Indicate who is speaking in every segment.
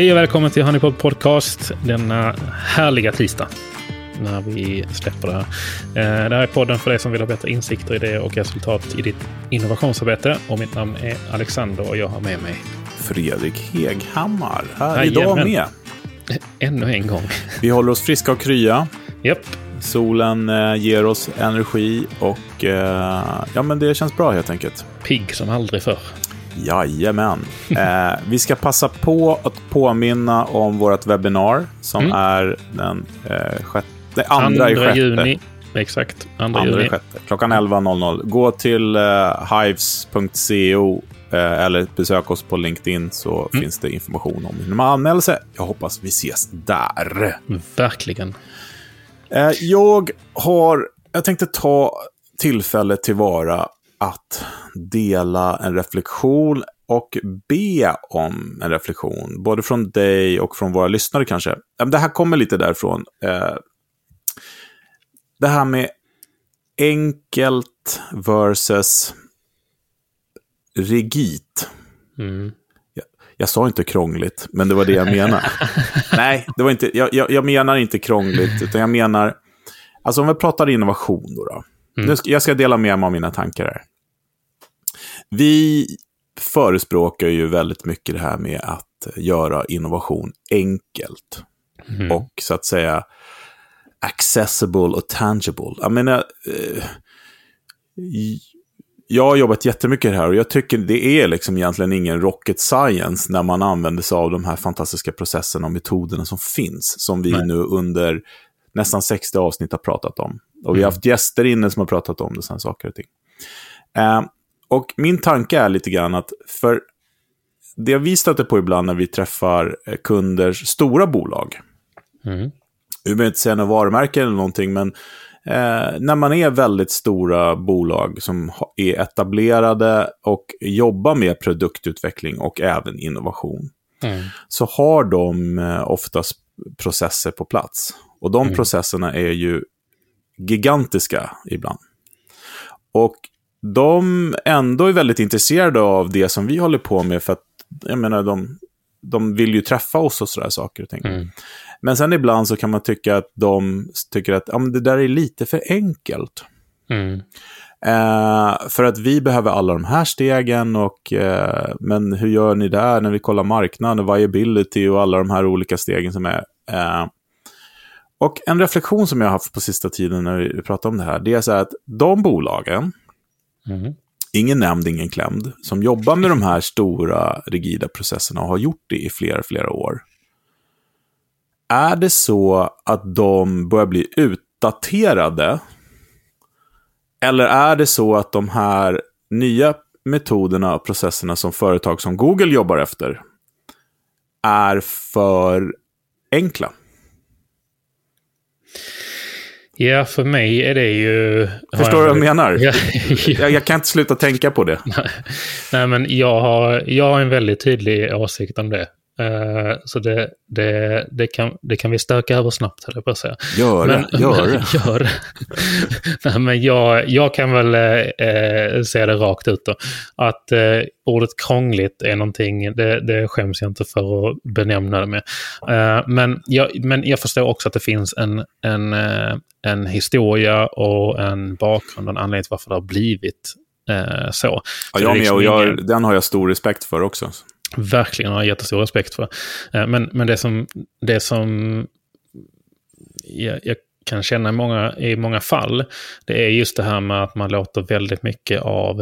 Speaker 1: Hej och välkommen till Honeypot Podcast denna härliga tisdag. När vi släpper det här. Eh, det här är podden för dig som vill ha bättre insikter, idéer och resultat i ditt innovationsarbete. Och mitt namn är Alexander och jag har med mig
Speaker 2: Fredrik Heghammar. Här
Speaker 1: Jajamän.
Speaker 2: idag med.
Speaker 1: ännu en gång.
Speaker 2: Vi håller oss friska och krya.
Speaker 1: Japp,
Speaker 2: Solen eh, ger oss energi och eh, ja, men det känns bra helt enkelt.
Speaker 1: pigg som aldrig förr.
Speaker 2: Jajamän. Eh, vi ska passa på att påminna om vårt webbinar som
Speaker 1: Mm.
Speaker 2: är den eh, sjätte, nej, andra, sjätte.
Speaker 1: juni. Exakt, andra,
Speaker 2: Andra
Speaker 1: juni.
Speaker 2: sjätte. Klockan 11.00. Gå till eh, hives.co eh, eller besök oss på LinkedIn så
Speaker 1: Mm.
Speaker 2: finns det information om hur man anmäler sig. Jag hoppas vi ses där.
Speaker 1: Verkligen.
Speaker 2: Eh, jag har... Jag tänkte ta tillfället tillvara att dela en reflektion och be om en reflektion. Både från dig och från våra lyssnare kanske. Det här kommer lite därifrån. Eh, det här med enkelt versus rigid.
Speaker 1: Mm.
Speaker 2: Jag sa inte krångligt, men det var det jag menade. Nej, det var inte, jag, jag, jag menar inte krångligt, utan jag menar... Alltså om vi pratar innovation då. då. Nu ska, jag ska dela med mig av mina tankar här. Vi förespråkar ju väldigt mycket det här med att göra innovation enkelt.
Speaker 1: Mm.
Speaker 2: Och så att säga accessible och tangible. Jag menar, eh, jag har jobbat jättemycket här och jag tycker det är liksom egentligen ingen rocket science när man använder sig av de här fantastiska processerna och metoderna som finns. Som vi
Speaker 1: Nej.
Speaker 2: nu under nästan 60 avsnitt har pratat om. Och vi har haft gäster inne som har pratat om det, sådana saker och ting. Eh, och min tanke är lite grann att för det vi stöter på ibland när vi träffar eh, kunders stora bolag,
Speaker 1: Mm.
Speaker 2: behöver inte säga några varumärken eller någonting, men eh, när man är väldigt stora bolag som är etablerade och jobbar med produktutveckling och även innovation,
Speaker 1: Mm.
Speaker 2: så har de eh, oftast processer på plats. Och de processerna är ju gigantiska ibland. Och de ändå är väldigt intresserade av det som vi håller på med, för att jag menar, de, de vill ju träffa oss och sådär saker och ting.
Speaker 1: Mm.
Speaker 2: Men sen ibland så kan man tycka att de tycker att ja, men det där är lite för enkelt.
Speaker 1: Mm.
Speaker 2: Eh, för att vi behöver alla de här stegen, och, eh, men hur gör ni där när vi kollar marknaden, viability och alla de här olika stegen som är. Eh, och en reflektion som jag har haft på sista tiden när vi pratar om det här, det är så här att de bolagen,
Speaker 1: Mm.
Speaker 2: ingen nämnd, ingen klämd, som jobbar med de här stora rigida processerna och har gjort det i flera, flera år. Är det så att de börjar bli utdaterade? Eller är det så att de här nya metoderna och processerna som företag som Google jobbar efter är för enkla?
Speaker 1: Ja, för mig är det ju...
Speaker 2: Förstår du vad jag menar?
Speaker 1: Ja,
Speaker 2: Jag, jag kan inte sluta tänka på det.
Speaker 1: Nej, men jag har, jag har en väldigt tydlig åsikt om det. Eh, så det, det, det, kan, det kan vi stöka över snabbt, höll jag på att säga.
Speaker 2: Gör det, gör det.
Speaker 1: gör. Nej, men jag, jag kan väl eh, säga det rakt ut då. Att eh, ordet krångligt är någonting, det, det skäms jag inte för att benämna det med. Eh, men, jag, men jag förstår också att det finns en, en, eh, en historia och en bakgrund och en anledning till varför det har blivit eh, så.
Speaker 2: Ja,
Speaker 1: Så
Speaker 2: jag med,
Speaker 1: liksom
Speaker 2: och jag,
Speaker 1: ingen-
Speaker 2: den har jag stor respekt för också
Speaker 1: verkligen har jättestor respekt för. Eh, men, men det som, det som jag, jag kan känna i många, i många fall, det är just det här med att man låter väldigt mycket av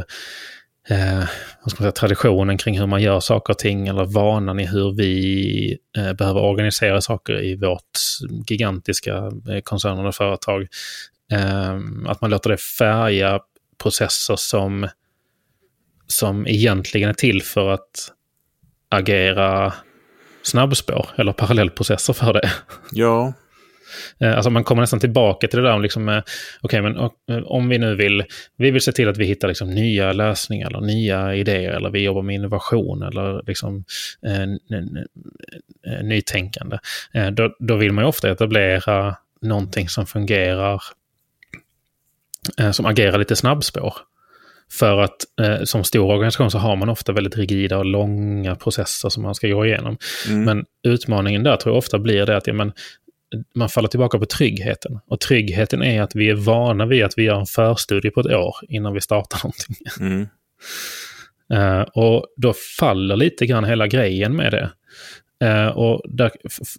Speaker 1: eh, vad ska man säga, traditionen kring hur man gör saker och ting, eller vanan i hur vi eh, behöver organisera saker i vårt gigantiska eh, och företag. Eh, att man låter det färga processer som, som egentligen är till för att agera snabbspår eller parallellprocesser för det.
Speaker 2: Ja,
Speaker 1: Eh, Alltså man kommer nästan tillbaka till det där om liksom, eh, okej, men eh, om vi nu vill, vi vill se till att vi hittar liksom nya lösningar eller nya idéer eller vi jobbar med innovation eller liksom eh, nytänkande. Eh, då, då vill man ju ofta etablera någonting som fungerar, eh, som agerar lite snabbspår. För att eh, som stor organisation så har man ofta väldigt rigida och långa processer som man ska gå igenom. Mm. Men utmaningen där tror jag ofta blir det att ja, men, man faller tillbaka på tryggheten. Och tryggheten är att vi är vana vid att vi gör en förstudie på ett år innan vi startar någonting. Mm. uh, och då faller lite grann hela grejen med det. Uh, och, där,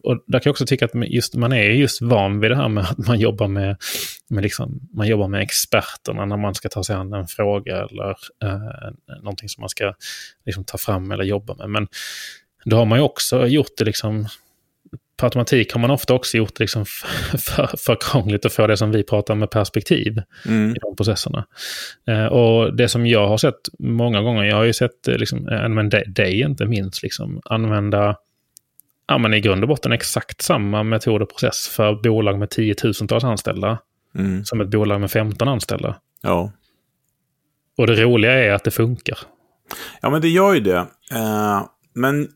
Speaker 1: och där kan jag också tycka att just, man är just van vid det här med att man jobbar med, med, liksom, man jobbar med experterna när man ska ta sig an en fråga eller uh, någonting som man ska liksom, ta fram eller jobba med. Men då har man ju också gjort det liksom per automatik har man ofta också gjort det liksom för, för krångligt att få det som vi pratar med perspektiv mm. i de processerna. Eh, och det som jag har sett många gånger, jag har ju sett liksom, dig inte minst, liksom, använda ja, men i grund och botten exakt samma metod och process för bolag med tiotusentals anställda mm. som ett bolag med 15 anställda.
Speaker 2: Ja.
Speaker 1: Och det roliga är att det funkar.
Speaker 2: Ja, men det gör ju det. Uh, men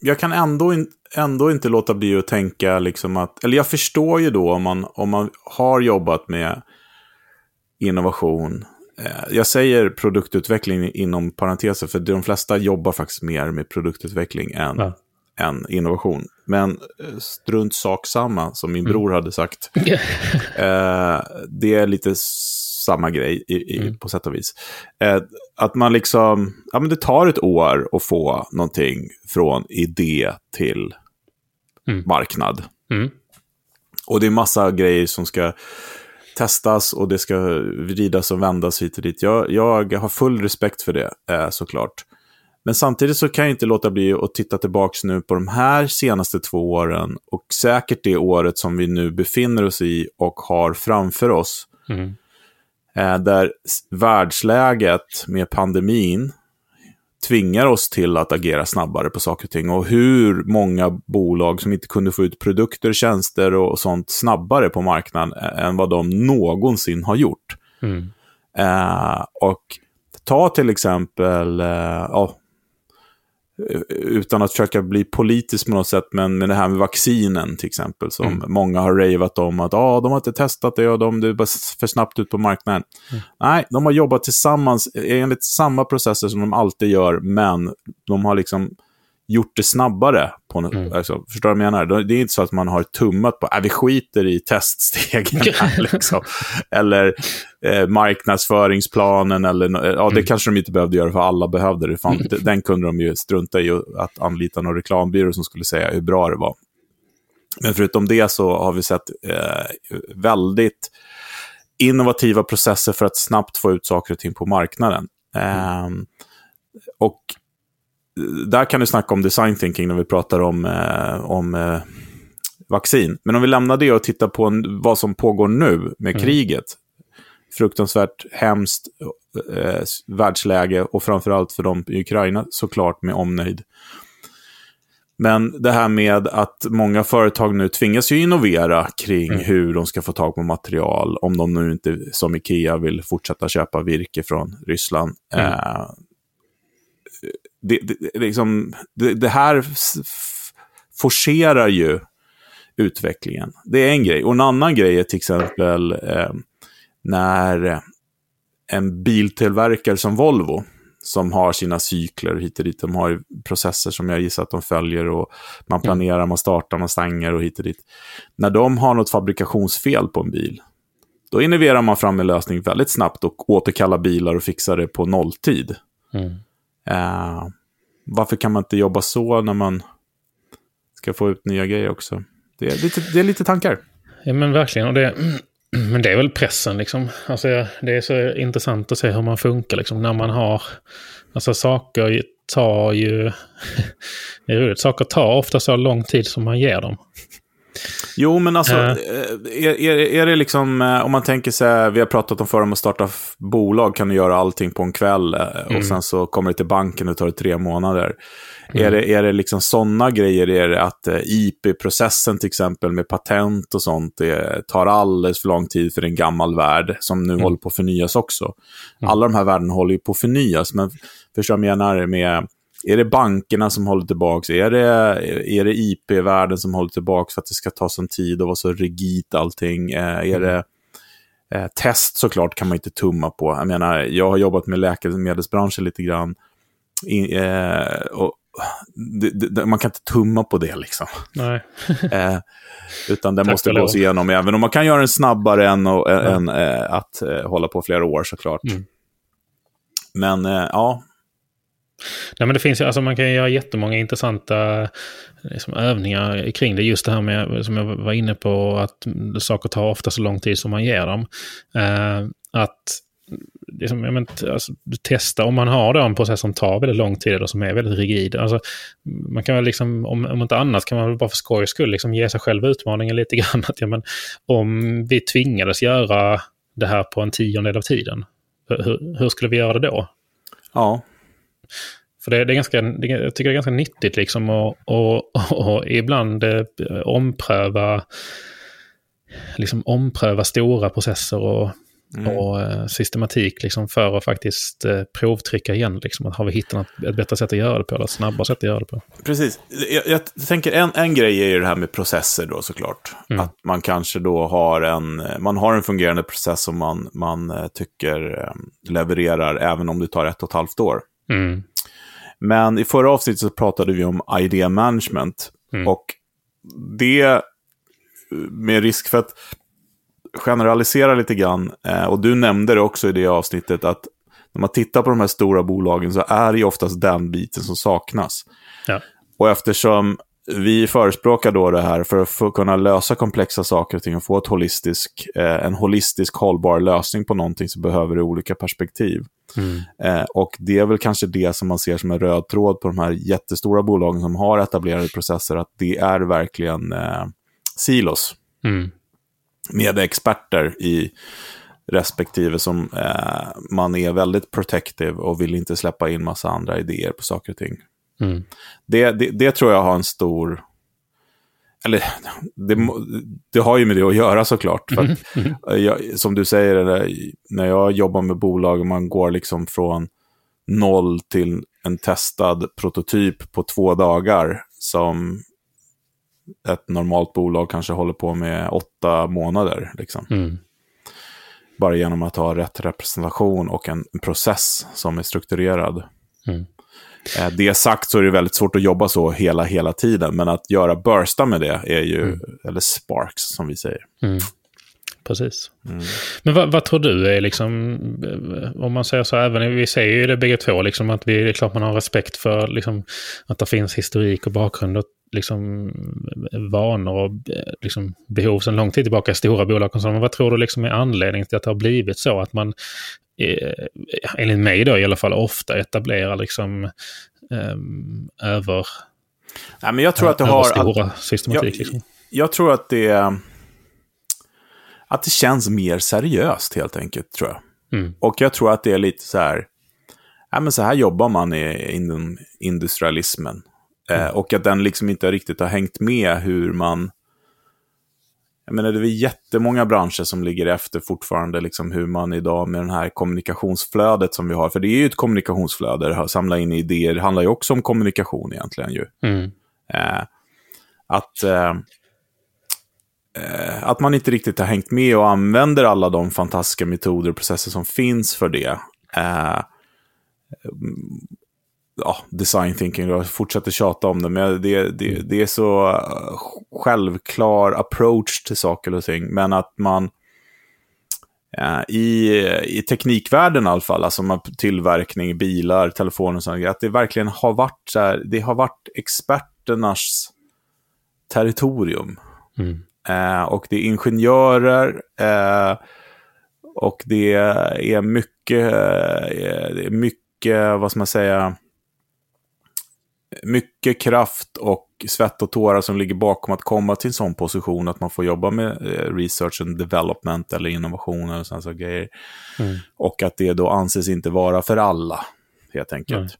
Speaker 2: jag kan ändå, in, ändå inte låta bli att tänka liksom att, eller jag förstår ju då om man, om man har jobbat med innovation. Eh, jag säger produktutveckling inom parenteser, för de flesta jobbar faktiskt mer med produktutveckling än, ja. Än innovation. Men eh, strunt sak samma, som min mm. bror hade sagt. eh, det är lite samma grej i, i, mm. på sätt och vis. Eh, att man liksom, ja men det tar ett år att få någonting från idé till mm. marknad. Mm. Och det är massa grejer som ska testas och det ska vridas och vändas hit och dit. Jag, jag har full respekt för det, eh, såklart. Men samtidigt så kan jag inte låta bli att titta tillbaka nu på de här senaste två åren och säkert det året som vi nu befinner oss i och har framför oss. Mm. Eh, där världsläget med pandemin tvingar oss till att agera snabbare på saker och ting. Och hur många bolag som inte kunde få ut produkter, tjänster och sånt snabbare på marknaden än vad de någonsin har gjort. Mm. Eh, och ta till exempel, eh, oh, utan att försöka bli politisk på något sätt, men med det här med vaccinen till exempel, som mm. många har ravat om att ah, de har inte testat det och de, det är bara för snabbt ut på marknaden. Mm. Nej, de har jobbat tillsammans enligt samma processer som de alltid gör, men de har liksom gjort det snabbare. På mm. alltså, förstår du vad jag menar? Det är inte så att man har tummat på, äh, vi skiter i teststegen. liksom. Eller eh, marknadsföringsplanen, eller, ja, det mm. kanske de inte behövde göra, för alla behövde det. Fan, mm. Den kunde de ju strunta i att anlita någon reklambyrå som skulle säga hur bra det var. Men förutom det så har vi sett eh, väldigt innovativa processer för att snabbt få ut saker och ting på marknaden. Eh, och där kan du snacka om design thinking när vi pratar om, eh, om eh, vaccin. Men om vi lämnar det och tittar på en, vad som pågår nu med mm. kriget. Fruktansvärt hemskt eh, världsläge och framförallt för dem i Ukraina såklart med omnöjd. Men det här med att många företag nu tvingas ju innovera kring mm. hur de ska få tag på material, om de nu inte som Ikea vill fortsätta köpa virke från Ryssland. Mm. Eh, det, det, liksom, det, det här forcerar ju utvecklingen. Det är en grej. Och en annan grej är till exempel eh, när en biltillverkare som Volvo, som har sina cykler hit och dit, de har processer som jag gissar att de följer och man mm. planerar, man startar, man stänger och hit och dit. När de har något fabrikationsfel på en bil, då innoverar man fram en lösning väldigt snabbt och återkallar bilar och fixar det på nolltid. Mm. Uh, varför kan man inte jobba så när man ska få ut nya grejer också? Det är lite, det är lite tankar.
Speaker 1: Ja, men verkligen. Och det, men det är väl pressen liksom. Alltså, det är så intressant att se hur man funkar liksom. När man har... Alltså saker tar ju... det är roligt. Saker tar ofta så lång tid som man ger dem.
Speaker 2: Jo, men alltså, uh. är, är, är det liksom, eh, om man tänker sig, vi har pratat om förr om att starta bolag, kan du göra allting på en kväll mm. och sen så kommer det till banken och tar det tre månader. Mm. Är, det, är det liksom sådana grejer, är det att IP-processen till exempel med patent och sånt det tar alldeles för lång tid för en gammal värld som nu mm. håller på att förnyas också. Mm. Alla de här värdena håller ju på att förnyas, men förstår jag menar med är det bankerna som håller tillbaka? Är det, är det IP-världen som håller tillbaka för att det ska ta sån tid och vara så rigidt allting? Eh, är det Eh, test såklart kan man inte tumma på. Jag menar, jag har jobbat med läkemedelsbranschen lite grann. I, eh, och det, det, man kan inte tumma på det liksom.
Speaker 1: Nej.
Speaker 2: eh, utan det måste gås igenom, även om man kan göra den snabbare än, och, ja. än eh, att eh, hålla på flera år såklart. Mm. Men eh, ja.
Speaker 1: Nej, men det finns alltså man kan göra jättemånga intressanta liksom, övningar kring det. Just det här med, som jag var inne på, att saker tar ofta så lång tid som man ger dem. Eh, att liksom, jag men, alltså, testa om man har då en process som tar väldigt lång tid eller som är väldigt rigid. Alltså, man kan väl liksom, om, om inte annat kan man väl bara för skojs skull liksom ge sig själv utmaningen lite grann. Att, ja, men, om vi tvingades göra det här på en tiondel av tiden, hur, hur skulle vi göra det då?
Speaker 2: Ja.
Speaker 1: För det, det, är ganska, det, jag tycker det är ganska nyttigt liksom att och, och, och ibland eh, ompröva, liksom ompröva stora processer och, mm. och eh, systematik liksom för att faktiskt eh, provtrycka igen. Liksom, har vi hittat ett bättre sätt att göra det på, eller ett snabbare sätt att göra det på.
Speaker 2: Precis. Jag, jag tänker en, en grej är ju det här med processer då såklart. Mm. Att man kanske då har en, man har en fungerande process som man, man eh, tycker eh, levererar även om det tar ett och ett halvt år.
Speaker 1: Mm.
Speaker 2: Men i förra avsnittet så pratade vi om idea management. Mm. Och det, med risk för att generalisera lite grann, eh, och du nämnde det också i det avsnittet, att när man tittar på de här stora bolagen så är det ju oftast den biten som saknas.
Speaker 1: Ja.
Speaker 2: Och eftersom vi förespråkar då det här för att få kunna lösa komplexa saker och ting och få ett holistisk, eh, en holistisk hållbar lösning på någonting så behöver det olika perspektiv.
Speaker 1: Mm.
Speaker 2: Eh, och det är väl kanske det som man ser som en röd tråd på de här jättestora bolagen som har etablerade processer, att det är verkligen eh, silos.
Speaker 1: Mm.
Speaker 2: Med experter i respektive som eh, man är väldigt protective och vill inte släppa in massa andra idéer på saker och ting.
Speaker 1: Mm.
Speaker 2: Det, det, det, tror jag har en stor... Eller det, det har ju med det att göra såklart. För att, mm. jag, som du säger, när jag jobbar med bolag och man går liksom från noll till en testad prototyp på två dagar som ett normalt bolag kanske håller på med åtta månader. Liksom.
Speaker 1: Mm.
Speaker 2: Bara genom att ha rätt representation och en process som är strukturerad.
Speaker 1: Mm.
Speaker 2: Eh, det sagt så är det väldigt svårt att jobba så hela, hela tiden. Men att göra bursta med det är ju, mm. eller sparks som vi säger.
Speaker 1: Mm. Precis.
Speaker 2: Mm.
Speaker 1: Men vad, vad, tror du är liksom, om man säger så, även vi säger ju det bägge två, liksom att vi, det är klart man har respekt för liksom, att det finns historik och bakgrund och liksom, vanor och liksom, behov sedan lång tid tillbaka i stora bolag. Men vad tror du liksom är anledningen till att det har blivit så att man eh, enligt mig då i alla fall, ofta etablerar liksom eh, över...
Speaker 2: Nej, men jag tror att det har...
Speaker 1: stora systematik.
Speaker 2: Jag,
Speaker 1: liksom.
Speaker 2: jag tror att det... Att det känns mer seriöst helt enkelt, tror jag.
Speaker 1: Mm.
Speaker 2: Och jag tror att det är lite så här... Ja, men så här jobbar man i industrialismen. Mm. Eh, och att den liksom inte riktigt har hängt med hur man jag menar, det är jättemånga branscher som ligger efter fortfarande, liksom hur man idag med det här kommunikationsflödet som vi har, för det är ju ett kommunikationsflöde, att samla in idéer, det handlar ju också om kommunikation egentligen ju.
Speaker 1: Mm.
Speaker 2: Eh, att, eh, att man inte riktigt har hängt med och använder alla de fantastiska metoder och processer som finns för det. Eh, ja, design thinking, jag fortsätter tjata om det, men det, det, det är så eh, självklar approach till saker och ting. Men att man eh, i, i teknikvärlden i alla fall, alltså med tillverkning, bilar, telefoner och sånt, att det verkligen har varit så här, det har varit experternas territorium.
Speaker 1: Mm.
Speaker 2: Eh, och det är ingenjörer eh, och det är mycket, eh, det är mycket, vad ska man säga, mycket kraft och svett och tårar som ligger bakom att komma till en sån position att man får jobba med eh, research and development eller innovationer och sådana grejer.
Speaker 1: Mm.
Speaker 2: Och att det då anses inte vara för alla, helt enkelt.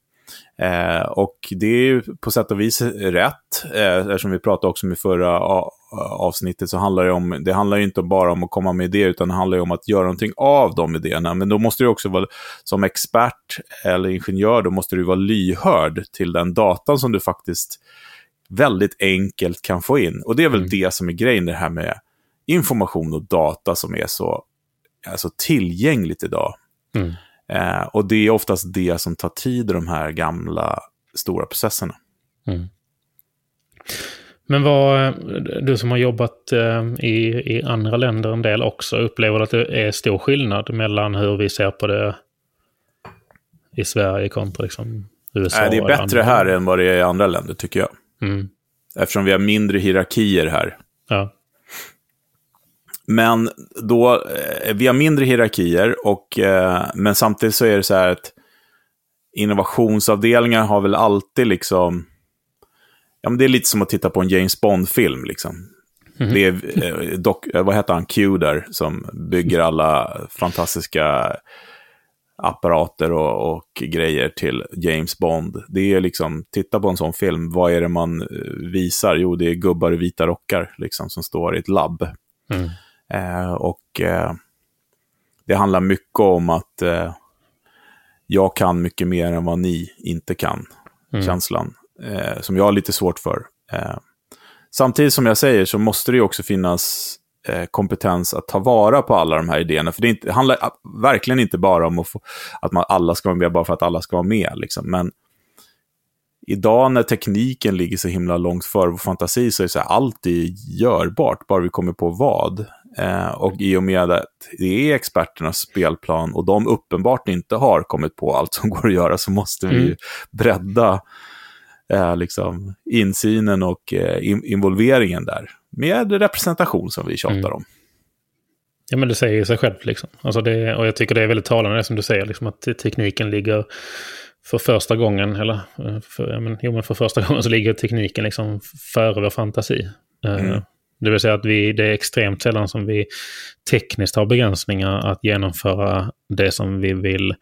Speaker 2: Mm. Eh, och det är ju på sätt och vis rätt, eh, eftersom vi pratade också med förra avsnittet så handlar det om, det handlar ju inte bara om att komma med idéer, utan det handlar ju om att göra någonting av de idéerna. Men då måste du också vara, som expert eller ingenjör, då måste du vara lyhörd till den datan som du faktiskt väldigt enkelt kan få in. Och det är väl mm. det som är grejen, det här med information och data som är så alltså, tillgängligt idag.
Speaker 1: Mm.
Speaker 2: Eh, och det är oftast det som tar tid i de här gamla stora processerna.
Speaker 1: Mm. Men vad, du som har jobbat eh, i, i andra länder en del också, upplever att det är stor skillnad mellan hur vi ser på det i Sverige kontra liksom USA?
Speaker 2: Nej, det är bättre här än vad det är i andra länder tycker jag.
Speaker 1: Mm.
Speaker 2: Eftersom vi har mindre hierarkier här.
Speaker 1: Ja.
Speaker 2: Men då, eh, vi har mindre hierarkier, och, eh, men samtidigt så är det så här att innovationsavdelningar har väl alltid liksom... Ja, men det är lite som att titta på en James Bond-film. Liksom.
Speaker 1: Mhm.
Speaker 2: Det är, eh, dock, eh, vad heter han, Q där, som bygger alla fantastiska apparater och, och grejer till James Bond. Det är liksom, titta på en sån film, vad är det man eh, visar? Jo, det är gubbar i vita rockar liksom, som står i ett labb.
Speaker 1: Mm.
Speaker 2: Eh, och eh, det handlar mycket om att eh, jag kan mycket mer än vad ni inte kan.
Speaker 1: Mm.
Speaker 2: Känslan. Eh, som jag har lite svårt för. Eh, samtidigt som jag säger så måste det ju också finnas eh, kompetens att ta vara på alla de här idéerna. För det, inte, det handlar verkligen inte bara om att, få, att man, alla ska vara med bara för att alla ska vara med. Liksom. Men idag när tekniken ligger så himla långt före vår fantasi så är det så här, allt är görbart, bara vi kommer på vad. Eh, och i och med att det är experternas spelplan och de uppenbart inte har kommit på allt som går att göra så måste vi
Speaker 1: Mm.
Speaker 2: bredda eh, liksom, insynen och eh, in involveringen där. Med representation som vi tjatar
Speaker 1: Mm.
Speaker 2: om.
Speaker 1: Ja, men det säger sig självt. Liksom. Alltså det, och jag tycker det är väldigt talande som du säger, liksom, att tekniken ligger för första gången, eller eh, för, ja, men, jo, men för första gången så ligger tekniken liksom före vår fantasi. Eh,
Speaker 2: Mm.
Speaker 1: Det vill säga att vi, det är extremt sällan som vi tekniskt har begränsningar att genomföra det som vi vill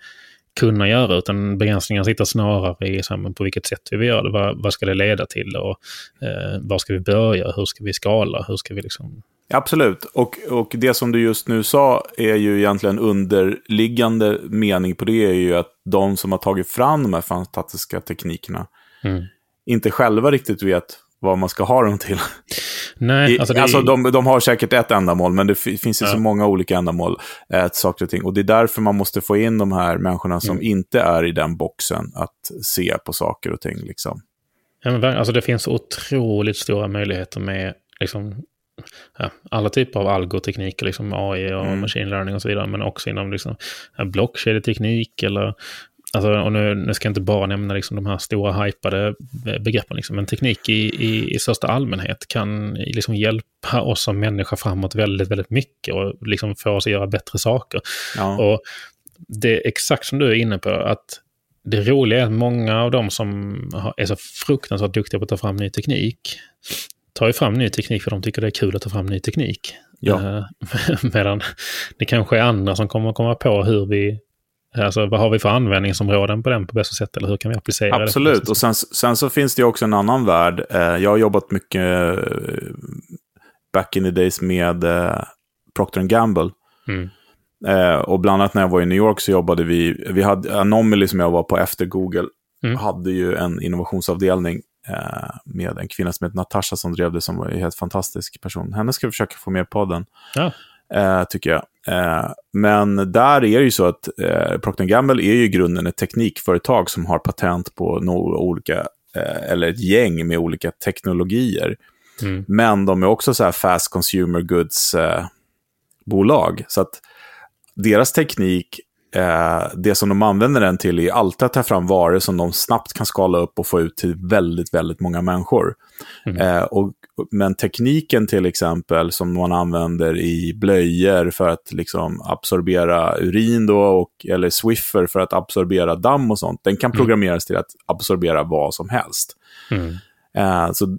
Speaker 1: kunna göra, utan begränsningarna sitter snarare i så här, men på vilket sätt vi vill göra det. Vad, vad ska det leda till? Och, eh, var ska vi börja? Hur ska vi skala? Hur ska vi liksom...
Speaker 2: Absolut, och, och det som du just nu sa är ju egentligen underliggande mening på det är ju att de som har tagit fram de här fantastiska teknikerna
Speaker 1: Mm.
Speaker 2: inte själva riktigt vet vad man ska ha dem till.
Speaker 1: Nej, alltså,
Speaker 2: alltså,
Speaker 1: det, är-
Speaker 2: de, de har säkert ett ändamål, men det fi- finns ju så
Speaker 1: Ja.
Speaker 2: många olika ändamål, eh, saker och ting. Och det är därför man måste få in de här människorna som
Speaker 1: Mm.
Speaker 2: inte är i den boxen att se på saker och ting. Liksom.
Speaker 1: Ja, men, alltså det finns otroligt stora möjligheter med liksom, ja, alla typer av algotekniker, liksom AI och
Speaker 2: Mm.
Speaker 1: machine learning och så vidare, men också inom liksom, blockkedjeteknik eller Alltså, och nu, nu ska jag inte bara nämna liksom, de här stora hypade be- begreppen, liksom, men teknik i, i, i största allmänhet kan liksom, hjälpa oss som människa framåt väldigt, väldigt mycket och liksom, få oss att göra bättre saker.
Speaker 2: Ja.
Speaker 1: Och det är exakt som du är inne på, att det roliga är att många av dem som är så fruktansvärt duktiga på att ta fram ny teknik, tar ju fram ny teknik för de tycker det är kul att ta fram ny teknik.
Speaker 2: Ja.
Speaker 1: Eh, Medan det kanske är andra som kommer att komma på hur vi, alltså vad har vi för användningsområden på den på bästa sätt, eller hur kan vi applicera det? på
Speaker 2: Absolut, och sen, sen så finns det också en annan värld. Eh, jag har jobbat mycket eh, back in the days med eh, Procter Gamble.
Speaker 1: Mm.
Speaker 2: Och bland annat när jag var i New York så jobbade vi, vi hade Anomaly som jag var på efter Google,
Speaker 1: Mm.
Speaker 2: hade ju en innovationsavdelning med en kvinna som heter Natasha som drev det som var en helt fantastisk person. Henne ska vi försöka få med på podden,
Speaker 1: Ja.
Speaker 2: Eh, tycker jag. Eh, men där är det ju så att eh, Procter Gamble är ju i grunden ett teknikföretag som har patent på några olika, eh, eller ett gäng med olika teknologier.
Speaker 1: Mm.
Speaker 2: Men de är också så här fast consumer goods-bolag. så att deras teknik, eh, det som de använder den till är alltid att ta fram varor som de snabbt kan skala upp och få ut till väldigt, väldigt många människor.
Speaker 1: Mm.
Speaker 2: Eh, och, men tekniken till exempel som man använder i blöjor för att liksom absorbera urin då, och, eller Swiffer för att absorbera damm och sånt, den kan programmeras till att absorbera vad som helst.
Speaker 1: Mm.
Speaker 2: Eh, så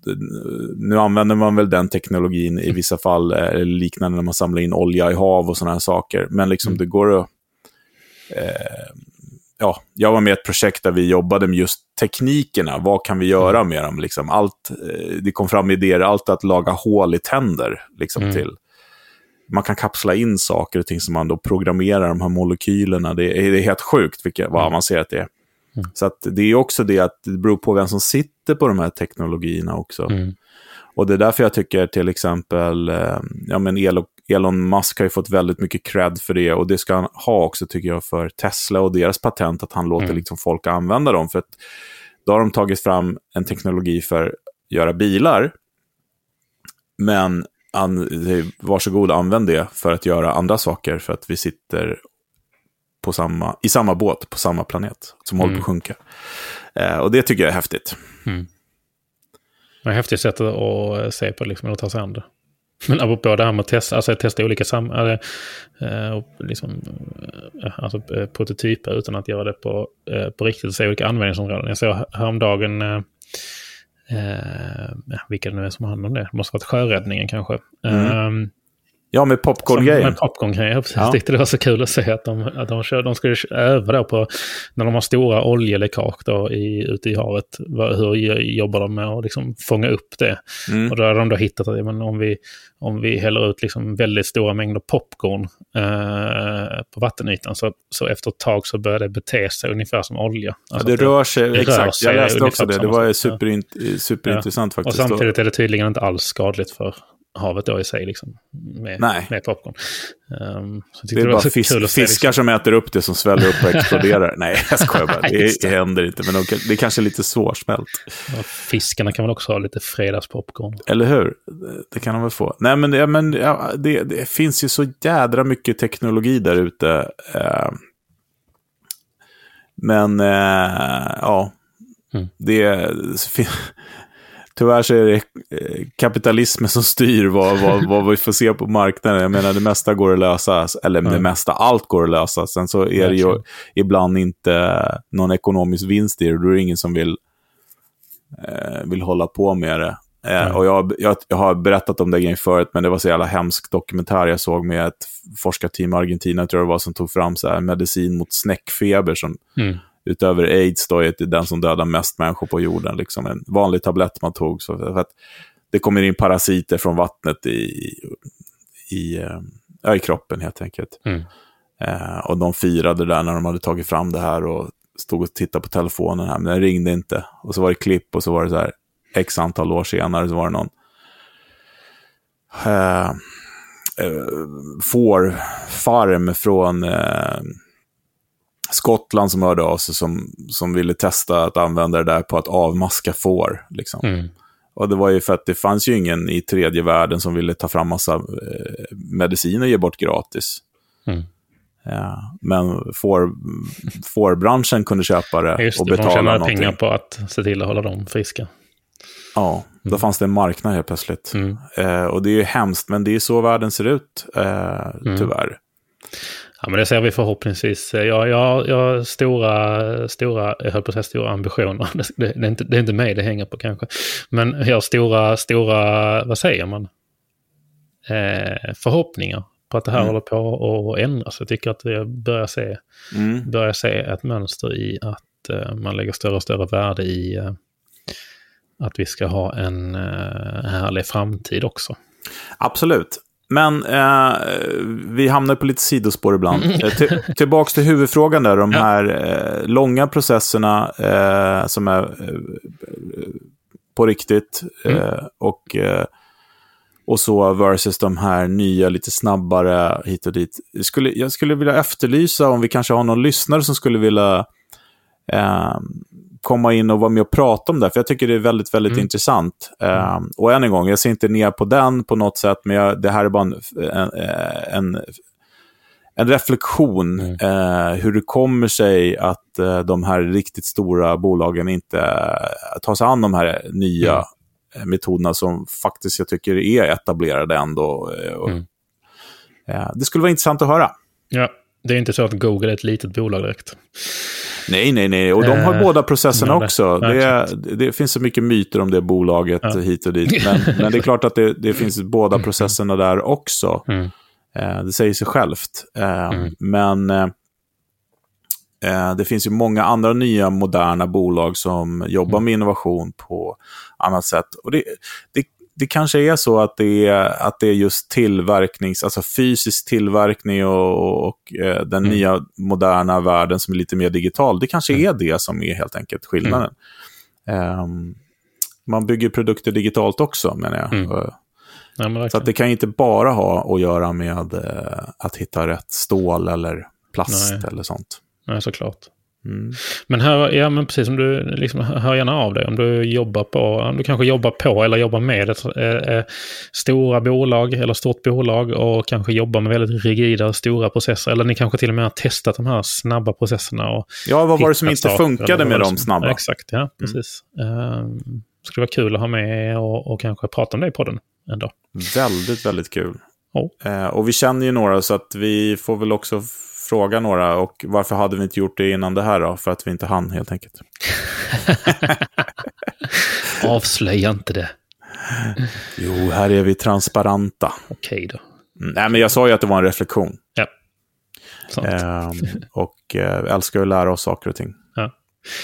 Speaker 2: nu använder man väl den teknologin i vissa fall, eh, liknande när man samlar in olja i hav och sådana här saker. Men liksom
Speaker 1: Mm.
Speaker 2: det går att... Eh, ja, jag var med i ett projekt där vi jobbade med just teknikerna. Vad kan vi göra
Speaker 1: Mm.
Speaker 2: med dem? Liksom allt, eh, det kom fram idéer, allt att laga hål i tänder. Liksom,
Speaker 1: Mm.
Speaker 2: till. Man kan kapsla in saker och ting som man då programmerar, de här molekylerna. Det är, det är helt sjukt vilka, vad
Speaker 1: Mm.
Speaker 2: avancerat det är.
Speaker 1: Mm.
Speaker 2: Så det är också det att det beror på vem som sitter på de här teknologierna också.
Speaker 1: Mm.
Speaker 2: Och det är därför jag tycker till exempel, eh, ja men Elon, Musk har ju fått väldigt mycket cred för det och det ska han ha också tycker jag för Tesla och deras patent, att han låter mm. liksom folk använda dem. För att då har de tagit fram en teknologi för att göra bilar, men an, varsågod använd det för att göra andra saker för att vi sitter på samma, i samma båt på samma planet som mm. håller på att mm. sjunka. Eh, och det tycker jag är häftigt. Mm.
Speaker 1: Det är häftigt sätt att se på, liksom, att ta sig an det. Men apropå det här med att testa, alltså testa olika sam eller, eh, liksom, eh, alltså, prototyper utan att göra det på, eh, på riktigt och se olika användningsområden. Jag såg häromdagen eh, vilka det nu är som har hand om det. Det måste varit sjöräddningen kanske. Mm.
Speaker 2: Ja, med popcorn-grejen.
Speaker 1: Med popcorn-grejen, ja. Jag tyckte det var så kul att se att de, att de, kör, de skulle öva på, när de har stora oljeläckage då i, ute i havet, hur jobbar de med att liksom fånga upp det? Mm. Och då har de då hittat att men om, vi, om vi häller ut liksom väldigt stora mängder popcorn eh, på vattenytan så, så efter ett tag så börjar det bete sig ungefär som olja.
Speaker 2: Alltså ja, det rör sig, det exakt. Rör sig jag läste också det. Det var superint, superintressant ja. faktiskt.
Speaker 1: Och samtidigt är det tydligen inte alls skadligt för havet då i sig liksom, med,
Speaker 2: Nej.
Speaker 1: med popcorn.
Speaker 2: Um, det är det bara fisk, fiskar liksom. som äter upp det som sväller upp och exploderar. Nej, jag skojar bara. Det, det händer inte, men de, det är kanske lite svårsmält.
Speaker 1: Ja, fiskarna kan väl också ha lite fredagspopcorn.
Speaker 2: Eller hur? Det kan de väl få. Nej, men, ja, men ja, det, det, finns ju så jädra mycket teknologi där ute. Uh, men, uh, ja. Mm. Det, tyvärr så är det eh, kapitalismen som styr vad, vad, vad vi får se på marknaden. Jag menar, det mesta går att lösa, eller mm. det mesta, allt går att lösa. Sen så är det ju ibland inte någon ekonomisk vinst i det, då är det ingen som vill, eh, vill hålla på med det. Mm. och jag, jag, jag, har berättat om det grejen förut, men det var så jävla hemsk dokumentär jag såg med ett forskarteam i Argentina, tror jag det var, som tog fram så här medicin mot snäckfeber som mm utöver aids då, är den som dödar mest människor på jorden. Liksom en vanlig tablett man tog. Så för att det kommer in parasiter från vattnet i, i, äh, i kroppen helt enkelt. Mm. Eh, och de firade där när de hade tagit fram det här och stod och tittade på telefonen här, men den ringde inte. Och så var det klipp och så var det så här, x antal år senare så var det någon eh, eh, fårfarm från eh, Skottland som hörde av sig som, som ville testa att använda det där på att avmaska får. Liksom. Mm. Och det var ju för att det fanns ju ingen i tredje världen som ville ta fram massa eh, medicin och ge bort gratis. Mm. Ja, men får, fårbranschen kunde köpa det, Just och betala någonting.
Speaker 1: De pengar på att se till att hålla dem friska.
Speaker 2: Ja, då mm. fanns det en marknad helt plötsligt. Mm. Eh, och det är ju hemskt, men det är så världen ser ut, eh, mm. tyvärr.
Speaker 1: Ja, men det ser vi förhoppningsvis. Jag, jag, jag har stora, stora, jag höll på att säga stora ambitioner. Det, det, är inte, det är inte mig det hänger på kanske. Men jag har stora, stora, vad säger man? Eh, förhoppningar på att det här mm. håller på att ändras. Jag tycker att jag börjar se, mm. börjar se ett mönster i att eh, man lägger större och större värde i eh, att vi ska ha en eh, härlig framtid också.
Speaker 2: Absolut. Men eh, vi hamnar på lite sidospår ibland. Mm. Till, tillbaks till huvudfrågan där, de här eh, långa processerna eh, som är eh, på riktigt. Mm. Eh, och, eh, och så versus de här nya, lite snabbare hit och dit. Jag skulle, jag skulle vilja efterlysa om vi kanske har någon lyssnare som skulle vilja komma in och vara med och prata om det. För jag tycker det är väldigt, väldigt mm. intressant. Um, och än en gång, jag ser inte ner på den på något sätt, men jag, det här är bara en, en, en, en reflektion. Mm. Uh, hur det kommer sig att uh, de här riktigt stora bolagen inte uh, tar sig an de här nya mm. metoderna som faktiskt jag tycker är etablerade ändå. Och, mm. det skulle vara intressant att höra.
Speaker 1: Ja, det är inte så att Google är ett litet bolag direkt.
Speaker 2: Nej, nej, nej. Och de har eh, båda processerna också. Det, det, finns så mycket myter om det bolaget ja. hit och dit. Men, men, det är klart att det, det finns båda processerna där också. Mm. Eh, det säger sig självt. Eh, mm. Men eh, eh, det finns ju många andra nya moderna bolag som jobbar mm. med innovation på annat sätt. Och det, det, det kanske är så att det är, att det är just tillverknings, alltså fysisk tillverkning och, och eh, den mm. nya moderna världen som är lite mer digital. Det kanske mm. är det som är helt enkelt skillnaden. Mm. Um, Man bygger produkter digitalt också, menar jag.
Speaker 1: Mm.
Speaker 2: Eh,
Speaker 1: Ja, men
Speaker 2: Så det kan inte bara ha att göra med eh, att hitta rätt stål eller plast
Speaker 1: Nej.
Speaker 2: eller sånt.
Speaker 1: Nej, såklart.
Speaker 2: Mm.
Speaker 1: Men hör, ja, men precis som du liksom, hör gärna av dig om du jobbar på, om du kanske jobbar på eller jobbar med ett eh, eh, stora bolag eller stort bolag och kanske jobbar med väldigt rigida stora processer. Eller ni kanske till och med har testat de här snabba processerna. Och
Speaker 2: Ja, vad var det som inte
Speaker 1: saker,
Speaker 2: funkade med de snabba? Mm.
Speaker 1: Exakt, ja, precis. Um, skulle vara kul att ha med och, och kanske prata om det i podden en dag.
Speaker 2: Väldigt, väldigt kul.
Speaker 1: Ja.
Speaker 2: Eh, och vi känner ju några så att vi får väl också fråga några. Och varför hade vi inte gjort det innan det här då? För att vi inte hann helt enkelt.
Speaker 1: Avslöja inte det.
Speaker 2: Jo, här är vi transparenta.
Speaker 1: Okej då.
Speaker 2: Nej, men jag sa ju att det var en reflektion.
Speaker 1: Ja. Sant.
Speaker 2: Eh, och eh, älskar att lära oss saker och ting.
Speaker 1: Ja.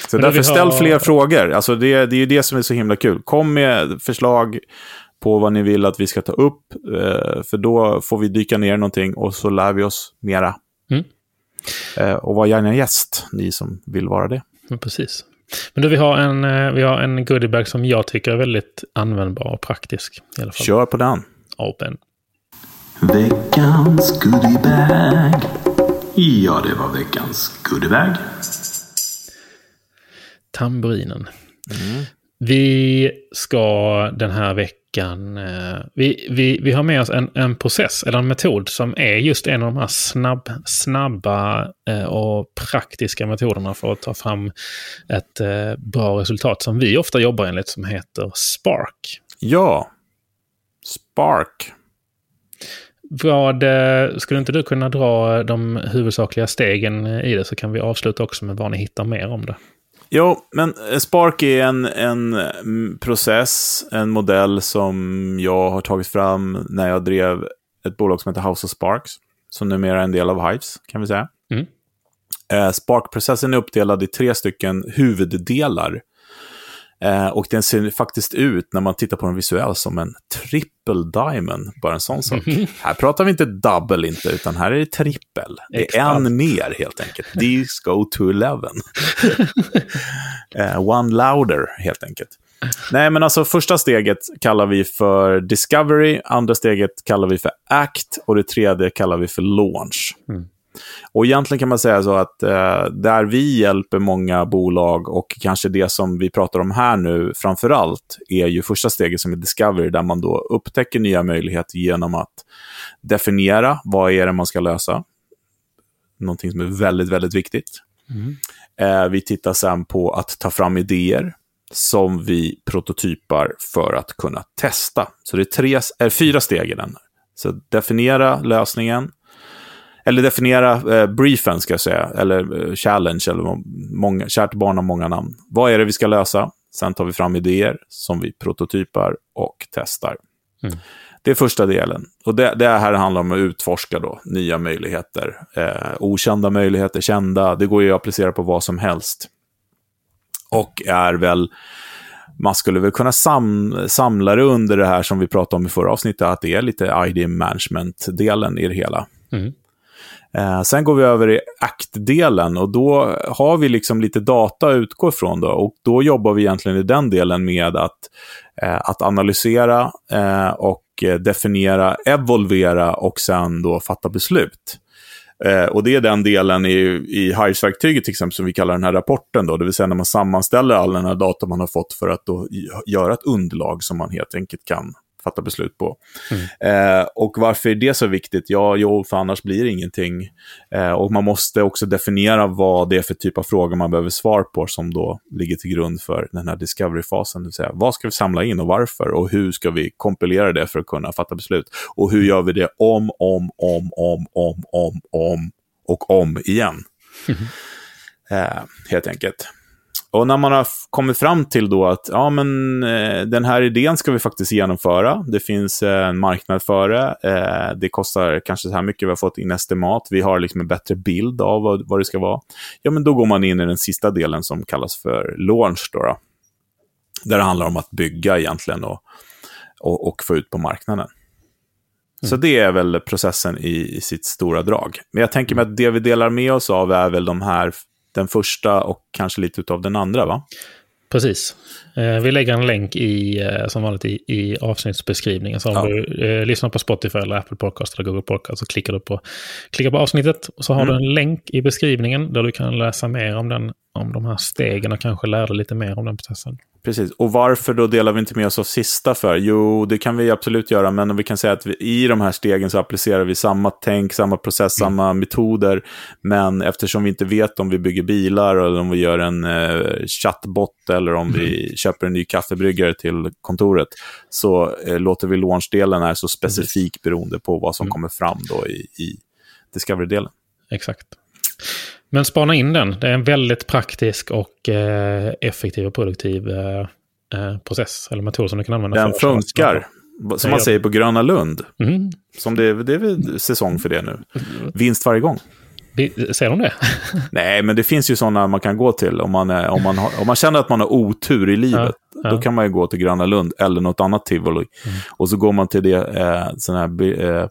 Speaker 2: Så
Speaker 1: Men
Speaker 2: därför ställ
Speaker 1: har-
Speaker 2: fler frågor. Alltså det, det är ju det som är så himla kul. Kom med förslag på vad ni vill att vi ska ta upp. Eh, för då får vi dyka ner i någonting och så lär vi oss mera.
Speaker 1: Mm.
Speaker 2: Eh, och var gärna gäst, ni som vill vara det.
Speaker 1: Men precis. Men du, vi har en, eh, vi har en goodiebag som jag tycker är väldigt användbar och praktisk. I alla fall.
Speaker 2: Kör på den.
Speaker 1: Open.
Speaker 3: Veckans goodiebag. Ja, det var veckans goodiebag.
Speaker 1: Tamburinen. Vi ska den här veckan... eh, Vi, vi, vi har med oss en, en process, eller en metod, som är just en av de här snabb, snabba eh, och praktiska metoderna för att ta fram ett eh, bra resultat som vi ofta jobbar enligt, som heter Spark.
Speaker 2: Ja. Spark.
Speaker 1: Vad, skulle inte du kunna dra de huvudsakliga stegen i det så kan vi avsluta också med vad ni hittar mer om det.
Speaker 2: Jo, men eh, Spark är en, en mm, process, en modell som jag har tagit fram när jag drev ett bolag som heter House of Sparks, som numera är en del av Hives, kan vi säga.
Speaker 1: Mm.
Speaker 2: Eh, Spark-processen är uppdelad i tre stycken huvuddelar. Eh, och den ser faktiskt ut, när man tittar på den visuellt, som en triple diamond. Bara en sån sak. Här pratar vi inte double inte, utan här är det trippel. Det är
Speaker 1: Extra.
Speaker 2: en mer helt enkelt. These go to eleven. Eh, one louder, helt enkelt. Nej, men alltså första steget kallar vi för discovery, andra steget kallar vi för act och det tredje kallar vi för launch. Och egentligen kan man säga så att eh, där vi hjälper många bolag och kanske det som vi pratar om här nu framför allt är ju första steget som är discovery där man då upptäcker nya möjligheter genom att definiera vad är det man ska lösa. Någonting som är väldigt, väldigt viktigt. Eh, vi tittar sen på att ta fram idéer som vi prototypar för att kunna testa. Så det är tre, är fyra steg i den. Så definiera lösningen, eller definiera eh, briefen ska jag säga, eller eh, challenge, eller må- många, kärt barn har många namn. Vad är det vi ska lösa? Sen tar vi fram idéer som vi prototypar och testar. Det är första delen. Och det, det här handlar om att utforska då, nya möjligheter. Eh, okända möjligheter, kända. Det går ju att applicera på vad som helst. Och är väl, man skulle väl kunna sam, samla det under det här som vi pratade om i förra avsnittet, att det är lite ID management-delen i det hela.
Speaker 1: Mm.
Speaker 2: Eh, sen går vi över i act-delen och då har vi liksom lite data att utgå ifrån. Då, och då jobbar vi egentligen i den delen med att, eh, att analysera eh, och definiera, evolvera och sen då fatta beslut. Eh, och det är den delen i, i Hives-verktyget till exempel som vi kallar den här rapporten. Då, det vill säga när man sammanställer all den här data man har fått för att då göra ett underlag som man helt enkelt kan fatta beslut på. Eh, och varför är det så viktigt? Ja, jo, för annars blir det ingenting. Eh, och man måste också definiera vad det är för typ av frågor man behöver svar på som då ligger till grund för den här discovery-fasen. Det vill säga, vad ska vi samla in och varför? Och hur ska vi kompilera det för att kunna fatta beslut? Och hur gör vi det om, om, om, om, om, om, om och om igen? eh, helt enkelt. Och när man har kommit fram till då att ja, men, eh, den här idén ska vi faktiskt genomföra. Det finns eh, en marknad för det. Eh, det kostar kanske så här mycket. Vi har fått in estimat. Vi har liksom en bättre bild av vad, vad det ska vara. Ja, men då går man in i den sista delen som kallas för launch. Då, då. Där det handlar om att bygga egentligen och, och, och få ut på marknaden. Så det är väl processen i, i sitt stora drag. Men jag tänker mig att det vi delar med oss av är väl de här, den första och kanske lite av den andra, va?
Speaker 1: Precis. Eh, vi lägger en länk i, eh, som vanligt i, i avsnittsbeskrivningen. Så om
Speaker 2: Ja.
Speaker 1: du eh, lyssnar på Spotify eller Apple Podcast eller Google Podcast så klickar du på, klickar på avsnittet. Och så har
Speaker 2: Mm.
Speaker 1: du en länk i beskrivningen där du kan läsa mer om, den, om de här stegen och kanske lära dig lite mer om den processen.
Speaker 2: Precis. Och varför då delar vi inte med oss av sista för? Jo, det kan vi absolut göra, men vi kan säga att vi, i de här stegen så applicerar vi samma tänk, samma process, samma metoder. Men eftersom vi inte vet om vi bygger bilar eller om vi gör en eh, chattbot eller om vi köper en ny kaffebryggare till kontoret, så eh, låter vi launch-delen här så specifik beroende på vad som kommer fram då i, i Discovery-delen.
Speaker 1: Exakt. Men spana in den. Det är en väldigt praktisk och eh, effektiv och produktiv eh, eh, process eller metod som du kan använda.
Speaker 2: Den
Speaker 1: för
Speaker 2: funkar. Som man säger på Gröna Lund.
Speaker 1: Mm.
Speaker 2: Som det, det är väl säsong för det nu. Vinst varje gång.
Speaker 1: Ser de det?
Speaker 2: Nej, men det finns ju sådana man kan gå till om man, är, om man, har, om man känner att man har otur i livet.
Speaker 1: Ja, ja.
Speaker 2: Då kan man ju gå till Gröna Lund eller något annat tivoli. Och så går man till det, eh, sån här, eh,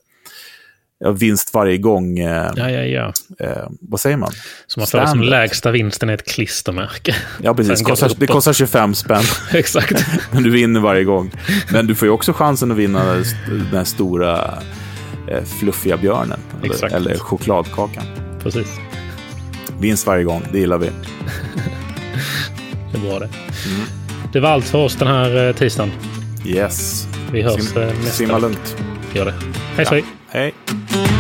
Speaker 2: vinst varje gång. Eh,
Speaker 1: Ja, ja, ja.
Speaker 2: eh, vad säger man?
Speaker 1: Så man får som lägsta vinsten är ett klistermärke.
Speaker 2: Ja, precis. Kostar,
Speaker 1: det
Speaker 2: kostar 25 spänn,
Speaker 1: Exakt.
Speaker 2: men du vinner varje gång. Men du får ju också chansen att vinna den här stora eh, fluffiga björnen. Eller,
Speaker 1: Exakt.
Speaker 2: eller chokladkakan.
Speaker 1: Precis.
Speaker 2: Vinst varje gång, det gillar vi.
Speaker 1: Det är bra det. Det var allt för oss den här eh, tisdagen.
Speaker 2: Yes.
Speaker 1: Vi hörs
Speaker 2: Sim-
Speaker 1: eh, nästa
Speaker 2: Simma lugnt.
Speaker 1: Gör det. Hej så hej.
Speaker 2: 哎。